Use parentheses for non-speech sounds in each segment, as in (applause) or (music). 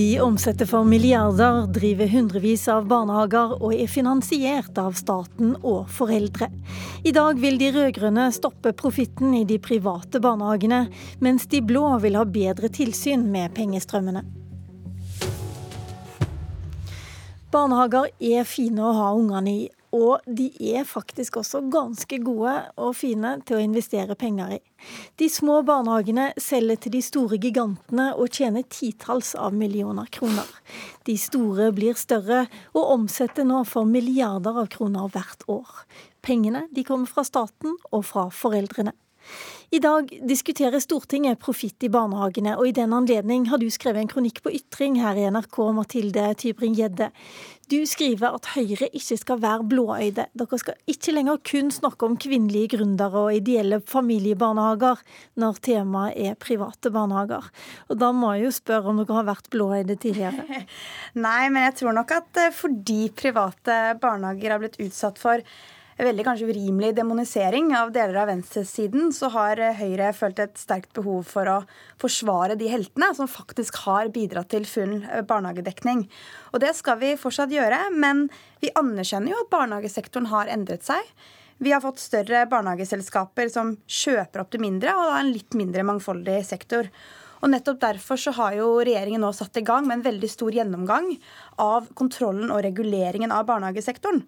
De omsetter for milliarder, driver hundrevis av barnehager og er finansiert av staten og foreldre. I dag vil de rød-grønne stoppe profitten i de private barnehagene, mens de blå vil ha bedre tilsyn med pengestrømmene. Barnehager er fine å ha ungene i, og de er faktisk også ganske gode og fine til å investere penger i. De små barnehagene selger til de store gigantene og tjener titalls av millioner kroner. De store blir større og omsetter nå for milliarder av kroner hvert år. Pengene de kommer fra staten og fra foreldrene. I dag diskuterer Stortinget profitt i barnehagene, og i den anledning har du skrevet en kronikk på Ytring her i NRK, Mathilde Tybring-Gjedde. Du skriver at Høyre ikke skal være blåøyde. Dere skal ikke lenger kun snakke om kvinnelige gründere og ideelle familiebarnehager når temaet er private barnehager. Og da må jeg jo spørre om dere har vært blåøyde tidligere? (laughs) Nei, men jeg tror nok at eh, fordi private barnehager har blitt utsatt for veldig kanskje urimelig demonisering av deler av venstresiden, så har eh, Høyre følt et sterkt behov for å forsvare de heltene som faktisk har bidratt til full eh, barnehagedekning. Og det skal vi fortsatt gjøre, men vi anerkjenner jo at barnehagesektoren har endret seg. Vi har fått større barnehageselskaper som kjøper opp det mindre, og da en litt mindre mangfoldig sektor. Og nettopp derfor så har jo regjeringen nå satt i gang med en veldig stor gjennomgang av kontrollen og reguleringen av barnehagesektoren.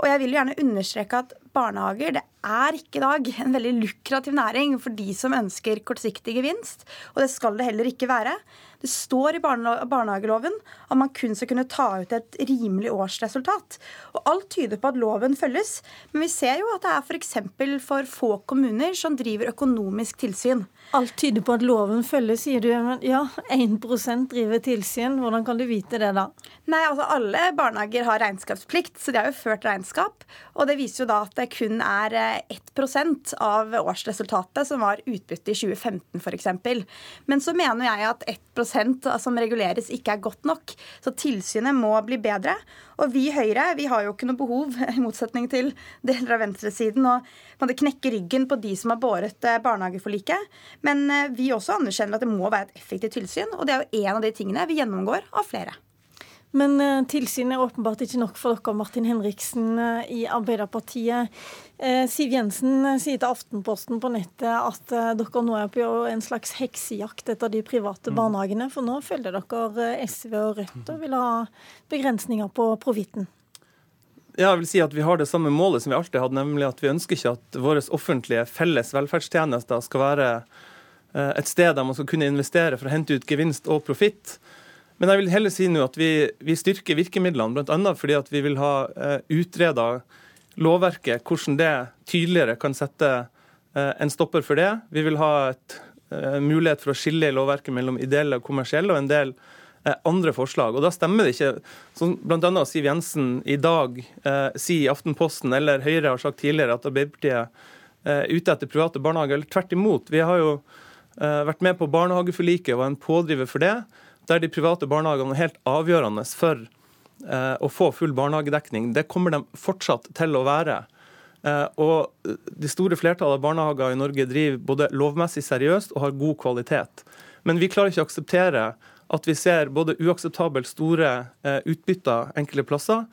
Og jeg vil gjerne understreke at barnehager det er ikke i dag en veldig lukrativ næring for de som ønsker kortsiktig gevinst. Og det skal det heller ikke være. Det står i barnehageloven at man kun skal kunne ta ut et rimelig årsresultat. Og alt tyder på at loven følges, men vi ser jo at det er f.eks. For, for få kommuner som driver økonomisk tilsyn. Alt tyder på at loven følges, sier du. Men ja, 1% driver tilsyn. Hvordan kan du vite det, da? Nei, altså Alle barnehager har regnskapsplikt, så de har jo ført regnskap. Og det viser jo da at det kun er 1% av årsresultatet som var utbytte i 2015 f.eks. Men så mener jeg at 1 som reguleres, ikke er godt nok. Så tilsynet må bli bedre. Og vi i Høyre vi har jo ikke noe behov, (laughs) i motsetning til deler av venstresiden, å knekke ryggen på de som har båret eh, barnehageforliket. Men eh, vi også anerkjenner at det må være et effektivt tilsyn, og det er jo en av de tingene vi gjennomgår av flere. Men tilsynet tilsyn er åpenbart ikke nok for dere, Martin Henriksen uh, i Arbeiderpartiet. Uh, Siv Jensen sier til Aftenposten på nettet at dere nå er på en slags heksejakt etter de private mm. barnehagene. For nå følger dere SV og Rødt og vil ha begrensninger på profitten. Ja, jeg vil si at Vi har det samme målet som vi alltid hadde, nemlig at vi ønsker ikke at våre offentlige felles velferdstjenester skal være et sted der man skal kunne investere for å hente ut gevinst og profitt. Men jeg vil heller si nå at vi, vi styrker virkemidlene, bl.a. fordi at vi vil ha uh, utreda lovverket, hvordan det tydeligere kan sette uh, en stopper for det. Vi vil ha et, uh, mulighet for å skille i lovverket mellom ideelle og kommersielle, og en del uh, andre forslag. Og Da stemmer det ikke, som bl.a. Siv Jensen i dag sier i Aftenposten, eller Høyre har sagt tidligere, at Arbeiderpartiet er ute etter private barnehager. Eller tvert imot. Vi har jo vært med på barnehageforliket og er en pådriver for det der de private barnehagene er helt avgjørende for eh, å få full barnehagedekning. Det kommer de fortsatt til å være. Eh, og De store flertallet av barnehager i Norge driver både lovmessig seriøst og har god kvalitet. Men vi klarer ikke å akseptere at vi ser både uakseptabelt store eh, utbytter enkelte plasser,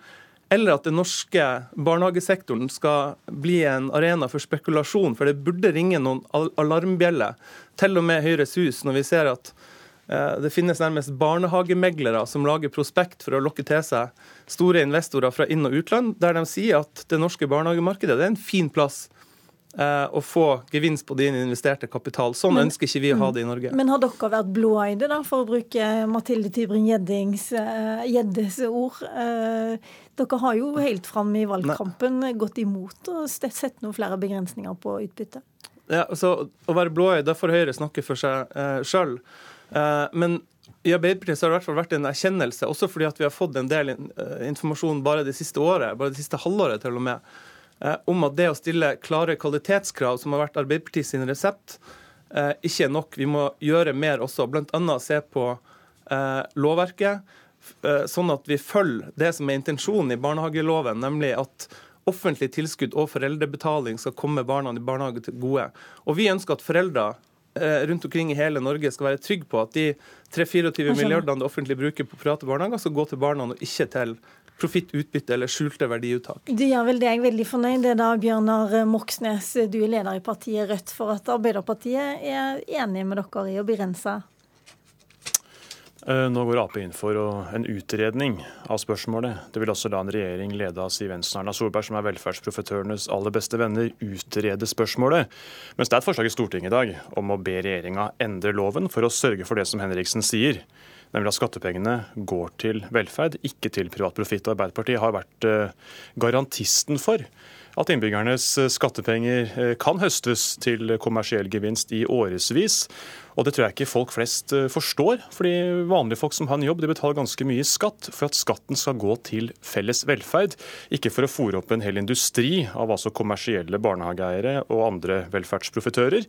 eller at den norske barnehagesektoren skal bli en arena for spekulasjon. For det burde ringe noen alarmbjeller, til og med Høyres hus, når vi ser at Eh, det finnes nærmest barnehagemeglere som lager prospekt for å lokke til seg store investorer fra inn- og utland, der de sier at det norske barnehagemarkedet er en fin plass eh, å få gevinst på din investerte kapital. Sånn men, ønsker ikke vi å ha det i Norge. Men har dere vært blåøyde, da, for å bruke Mathilde Tybring-Gjeddes uh, ord? Dere har jo helt fram i valgkampen Nei. gått imot og sett noen flere begrensninger på utbytte. Ja, altså Å være blåøyd, da får Høyre snakke for seg uh, sjøl. Eh, men i Arbeiderpartiet har det i hvert fall vært en erkjennelse, også fordi vi har fått en del eh, informasjon bare det siste året, bare det siste halvåret til og med, eh, om at det å stille klare kvalitetskrav, som har vært Arbeiderpartiet sin resept, ikke er nok. Vi må gjøre mer også, bl.a. se på lovverket, sånn at vi følger det som er intensjonen i barnehageloven, nemlig at offentlig tilskudd og foreldrebetaling skal komme barna i barnehage til gode. Og vi ønsker at foreldre rundt omkring i hele Norge skal være trygge på at de 3-24 milliardene det offentlige bruker på private barnehager, skal gå til barna og ikke til profitt, utbytte eller skjulte verdiuttak. Du gjør vel deg veldig fornøyd, det da, Bjørnar Moxnes, du er leder i partiet Rødt, for at Arbeiderpartiet er enig med dere i å begrense Eh, nå går Ap inn for en utredning av spørsmålet. Det vil også la en regjering ledet av Siv Jensen og Erna Solberg, som er velferdsprofitørenes aller beste venner, utrede spørsmålet. Mens det er et forslag i Stortinget i dag om å be regjeringa endre loven for å sørge for det som Henriksen sier, nemlig at skattepengene går til velferd, ikke til privat profitt. Arbeiderpartiet har vært eh, garantisten for at innbyggernes skattepenger eh, kan høstes til kommersiell gevinst i årevis. Og det tror jeg ikke folk flest eh, forstår. fordi vanlige folk som har en jobb, de betaler ganske mye skatt for at skatten skal gå til felles velferd, ikke for å fòre opp en hel industri av altså kommersielle barnehageeiere og andre velferdsprofitører.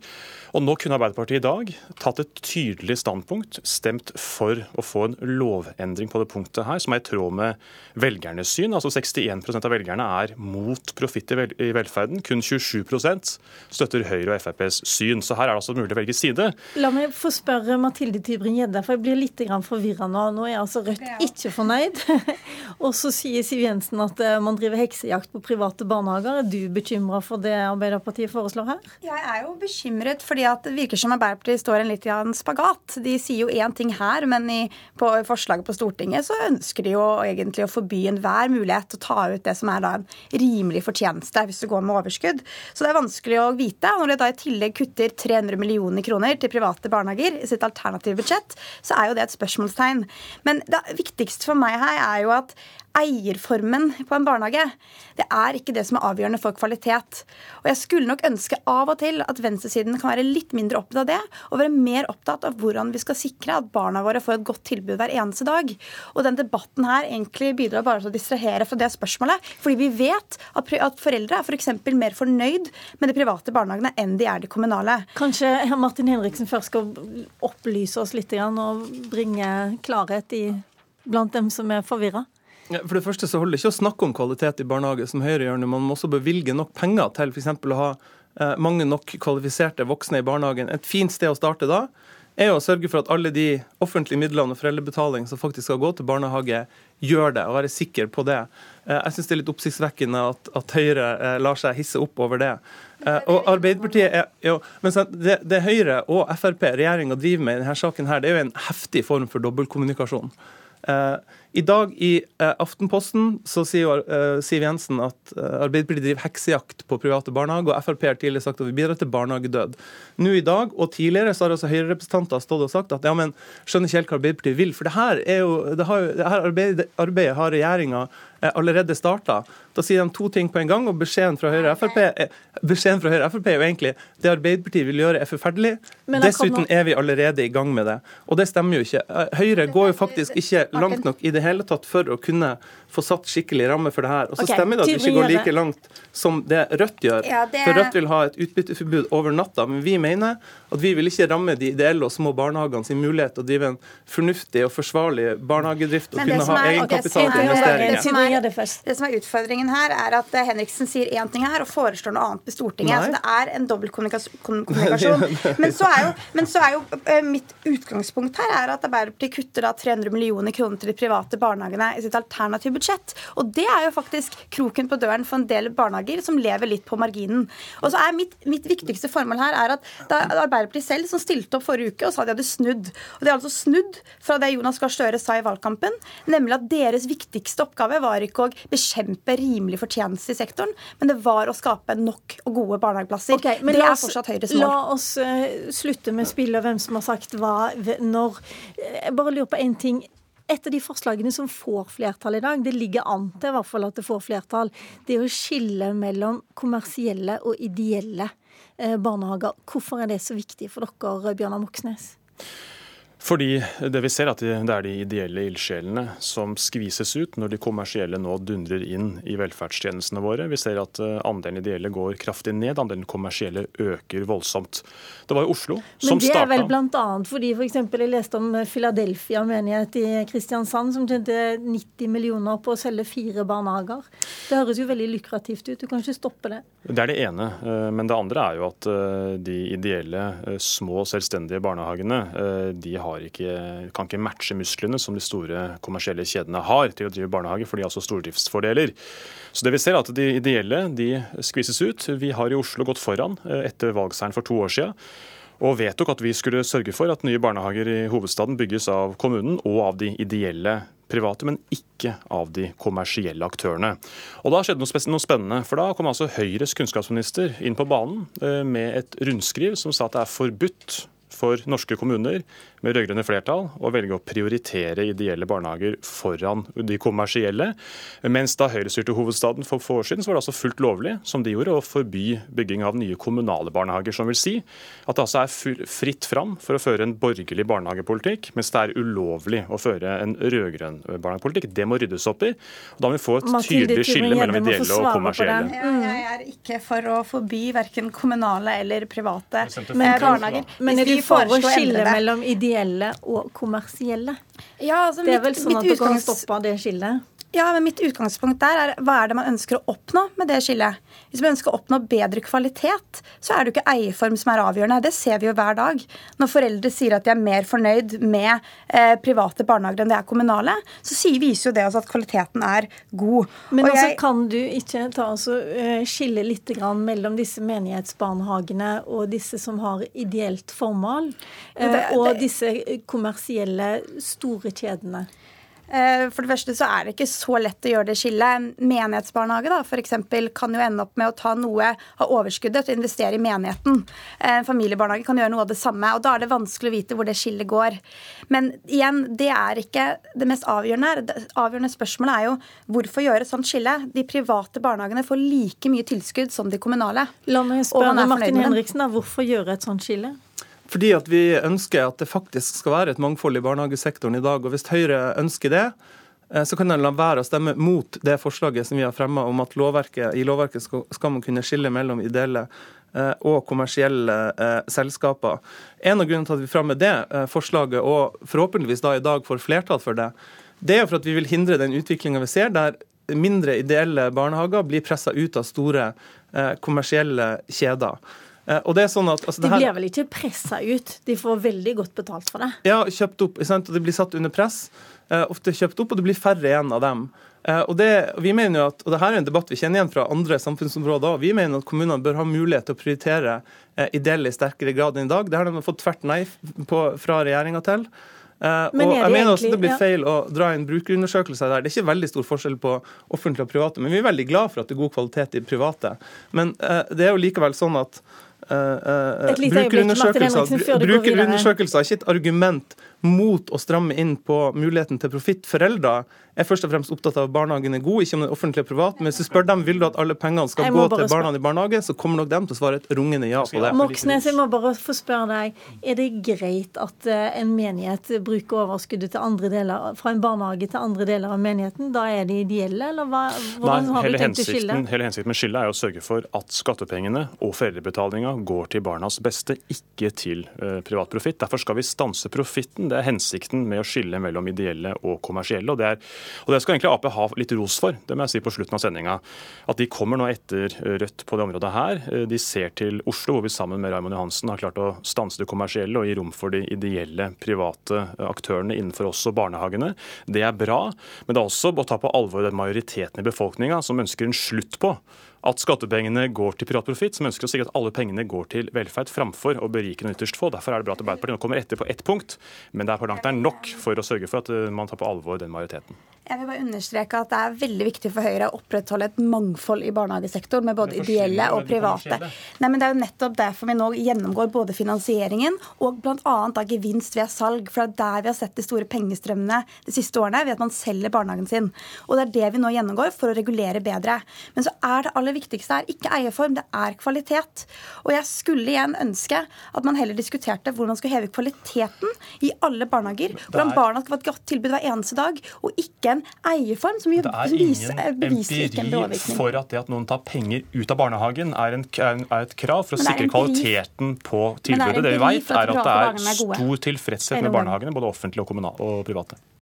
Og nå kunne Arbeiderpartiet i dag tatt et tydelig standpunkt, stemt for å få en lovendring på det punktet her, som er i tråd med velgernes syn. Altså 61% av velgerne er mot profitt i velferden. Kun 27% støtter Høyre og FrPs syn. Så her er det altså mulig å velge side. La meg jeg få spørre Mathilde Tybring-Gjedde, for jeg blir litt forvirra nå. Nå er altså Rødt ikke fornøyd. (laughs) og så sier Siv Jensen at eh, man driver heksejakt på private barnehager. Er du bekymra for det Arbeiderpartiet foreslår her? Jeg er jo bekymret, fordi det virker som Arbeiderpartiet står en litt i en spagat. De sier jo én ting her, men i, på forslaget på Stortinget så ønsker de jo egentlig å forby enhver mulighet til å ta ut det som er da en rimelig fortjeneste hvis du går med overskudd. Så det er vanskelig å vite. Når de da i tillegg kutter 300 millioner kroner til private private barnehager i sitt alternative budsjett, så er jo det et spørsmålstegn. Men det viktigste for meg her er jo at eierformen på en barnehage, det er ikke det som er avgjørende for kvalitet. Og jeg skulle nok ønske av og til at venstresiden kan være litt mindre opptatt av det, og være mer opptatt av hvordan vi skal sikre at barna våre får et godt tilbud hver eneste dag. Og den debatten her egentlig bidrar bare til å distrahere fra det spørsmålet. Fordi vi vet at, foreldre er f.eks. For mer fornøyd med de private barnehagene enn de er de kommunale. Kanskje Martin Henriksen først skal opplyse oss litt og bringe klarhet i blant dem som er forvirra? For det første så holder det ikke å snakke om kvalitet i barnehage, som Høyre gjør nå. Man må også bevilge nok penger til f.eks. å ha eh, mange nok kvalifiserte voksne i barnehagen. Et fint sted å starte da er å sørge for at alle de offentlige midlene og foreldrebetaling som faktisk skal gå til barnehage, gjør det, og være sikker på det. Eh, jeg syns det er litt oppsiktsvekkende at, at Høyre eh, lar seg hisse opp over det. Og Arbeiderpartiet er, jo, men det, det Høyre og Frp, regjeringa, driver med i denne saken, her, det er jo en heftig form for dobbeltkommunikasjon. I dag i eh, Aftenposten så sier eh, Siv Jensen at eh, Arbeiderpartiet driver heksejakt på private barnehager, og Frp har tidligere sagt at vi bidrar til barnehagedød. Nå i dag og tidligere så har altså Høyre-representanter stått og sagt at ja, men skjønner ikke helt hva Arbeiderpartiet vil. For det her, er jo, det har, det her arbeidet, arbeidet har regjeringa allerede starta. Da sier de to ting på en gang, og beskjeden fra Høyre og Frp er, beskjeden fra Høyre Frp er jo egentlig det Arbeiderpartiet vil gjøre, er forferdelig. Dessuten er vi allerede i gang med det. Og det stemmer jo ikke. Høyre går jo faktisk ikke langt nok i det hele tatt for å kunne få satt skikkelig ramme for det her. Og så okay, stemmer det at vi ikke går like langt som det Rødt gjør. Ja, det... For Rødt vil ha et utbytteforbud over natta. Men vi mener at vi vil ikke ramme de ideelle og små barnehagene sin mulighet til å drive en fornuftig og forsvarlig barnehagedrift og kunne ha egenkapital til investeringer. Det som er utfordringen her, er at eh, Henriksen sier én ting her og foreslår noe annet på Stortinget. Nei. Så det er en dobbeltkommunikasjon. men, så er jo, men så er jo uh, mitt utgangspunkt her er at Arbeiderpartiet kutter da 300 millioner kroner til de private barnehagene i sitt alternative budsjett. Og det er jo faktisk kroken på døren for en del barnehager som lever litt på marginen. Og så er mitt, mitt viktigste formål her er at det er Arbeiderpartiet selv som stilte opp forrige uke og sa de hadde snudd. Og de har altså snudd fra det Jonas Gahr Støre sa i valgkampen, nemlig at deres viktigste oppgave var ikke å bekjempe rimelig fortjeneste i sektoren, men det var å skape nok og gode barnehageplasser. Okay, det er fortsatt Høyres mål. La oss uh, slutte med spillet og hvem som har sagt hva når. Jeg bare lurer på én ting et av de forslagene som får flertall i dag, det ligger an til i hvert fall at det får flertall, det er å skille mellom kommersielle og ideelle eh, barnehager. Hvorfor er det så viktig for dere, Bjørnar Moxnes? Fordi det vi ser at det er de ideelle ildsjelene som skvises ut når de kommersielle nå dundrer inn i velferdstjenestene våre. Vi ser at eh, andelen ideelle går kraftig ned, andelen kommersielle øker voldsomt. Det var jo Oslo som starta Men det er vel bl.a. fordi for eksempel, jeg leste om Philadelphia menighet i Kristiansand som tjente 90 millioner på å selge fire barnehager. Det høres jo veldig lukrativt ut. Du kan ikke stoppe det. Det er det ene. Eh, men det andre er jo at eh, de ideelle, små, selvstendige barnehagene de har ikke, kan ikke matche musklene som de store kommersielle kjedene har til å drive barnehage, for de har også stordriftsfordeler. Så det vi ser er at De ideelle de skvises ut. Vi har i Oslo gått foran eh, etter valgseieren for to år siden og vedtok at vi skulle sørge for at nye barnehager i hovedstaden bygges av kommunen og av de ideelle private, men ikke av de kommersielle aktørene. Og Da skjedde noe spennende, for da kom altså Høyres kunnskapsminister inn på banen eh, med et rundskriv som sa at det er forbudt for norske kommuner med rød-grønne flertall å velge å prioritere ideelle barnehager foran de kommersielle. Mens da Høyre styrte hovedstaden for få år siden, så var det altså fullt lovlig som de gjorde, å forby bygging av nye kommunale barnehager. Som vil si at det altså er fritt fram for å føre en borgerlig barnehagepolitikk, mens det er ulovlig å føre en rød-grønn barnehagepolitikk. Det må ryddes opp i. og Da må vi få et tydelig skille mellom ideelle og kommersielle. Jeg er ikke for å forby verken kommunale eller private barnehager. Men er du for å skille mellom ideelle ideelle og kommersielle. Ja, altså det er vel sånn at du kan stoppe det skillet? Ja, men Mitt utgangspunkt der er hva er det man ønsker å oppnå med det skillet. Hvis man ønsker å oppnå bedre kvalitet, så er det jo ikke eierform som er avgjørende. Det ser vi jo hver dag. Når foreldre sier at de er mer fornøyd med eh, private barnehager enn det er kommunale, så sier, viser jo det også at kvaliteten er god. Men altså, jeg, kan du ikke ta altså, skille litt mellom disse menighetsbarnehagene og disse som har ideelt formål, uh, og disse kommersielle store kjedene? Eh, for det første så er det ikke så lett å gjøre det skillet. Menighetsbarnehage da, for eksempel, kan jo ende opp med å ta noe av overskuddet til å investere i menigheten. En familiebarnehage kan gjøre noe av det samme. og Da er det vanskelig å vite hvor det skillet går. Men igjen, det er ikke det mest avgjørende. Det avgjørende spørsmålet er jo hvorfor gjøre et sånt skille? De private barnehagene får like mye tilskudd som de kommunale. La meg spørre Martin Henriksen, da, hvorfor gjøre et sånt skille? Fordi at vi ønsker at det faktisk skal være et mangfold i barnehagesektoren i dag. og Hvis Høyre ønsker det, eh, så kan en la være å stemme mot det forslaget som vi har fremma om at lovverket, i lovverket skal, man kunne skille mellom ideelle eh, og kommersielle eh, selskaper. En av grunnene til at vi fremmer det forslaget, og forhåpentligvis da i dag får flertall for det, det er for at vi vil hindre den utviklinga vi ser, der mindre ideelle barnehager blir pressa ut av store kommersielle kjeder. Eh, og det er sånn at... Altså, de blir vel ikke pressa ut, de får veldig godt betalt for det? Ja, kjøpt opp, og de blir satt under press. Eh, ofte kjøpt opp, og det blir færre igjen av dem. Eh, og det, vi mener jo at, og det her er en debatt vi kjenner igjen fra andre samfunnsområder. Vi mener at kommunene bør ha mulighet til å prioritere ideelle i sterkere grad enn i dag. Det har de fått tvert nei på, fra regjeringa til. Uh, og jeg mener også det blir feil å dra inn brukerundersøkelser der. Det er ikke veldig stor forskjell på offentlige og private, men vi er veldig glad for at det er god kvalitet i private. Men uh, det er jo likevel sånn at Uh, uh, brukerundersøkelser, brukerundersøkelser er ikke et argument mot å stramme inn på muligheten til profitt. Foreldre er først og fremst opptatt av at barnehagen er god, ikke om den er offentlig og privat. Men hvis du spør dem vil du at alle pengene skal gå til barna i barnehage, så kommer nok dem til å svare et rungende ja på det. Moxnes, jeg må bare få spørre deg. Er det greit at eh, en menighet bruker overskuddet til andre deler, fra en barnehage til andre deler av menigheten? Da er de ideelle, eller hva, hvordan Nei, har du tenkt å skille? Hele hensikten med skillet er å sørge for at skattepengene og foreldrebetalinga går til barnas beste, ikke til uh, privat profitt. Derfor skal vi stanse profitten. Det er hensikten med å skille mellom ideelle og kommersielle. og det er og Det skal egentlig Ap ha litt ros for, det må jeg si på slutten av sendinga. At de kommer nå etter Rødt på det området her. De ser til Oslo, hvor vi sammen med Raymond Johansen har klart å stanse det kommersielle og gi rom for de ideelle private aktørene innenfor også barnehagene. Det er bra, men det er også å ta på alvor den majoriteten i befolkninga som ønsker en slutt på at skattepengene går til privat profitt, som ønsker å sikre at alle pengene går til velferd framfor å berike noen ytterst få. Derfor er det bra at Arbeiderpartiet nå kommer etter på ett punkt, men det er på langt nær nok for å sørge for at eh, man tar på alvor den majoriteten. Jeg vil bare understreke at Det er veldig viktig for Høyre å opprettholde et mangfold i barnehagesektoren, med både ideelle og private. Nei, men Det er jo nettopp derfor vi nå gjennomgår både finansieringen og bl.a. gevinst ved salg. For det er der vi har sett de store pengestrømmene de siste årene, ved at man selger barnehagen sin. Og Det er det vi nå gjennomgår for å regulere bedre. Men så er det aller viktigste her ikke eierform, det er kvalitet. Og jeg skulle igjen ønske at man heller diskuterte hvordan man skal heve kvaliteten i alle barnehager. Hvordan barna skal få et godt tilbud hver eneste dag, og ikke en eierform som, det er ingen empiri for at det at noen tar penger ut av barnehagen, er, en, er et krav for å sikre kvaliteten på tilbudet. Det, vi vet, er at det er stor tilfredshet med barnehagene, både offentlige og, og private.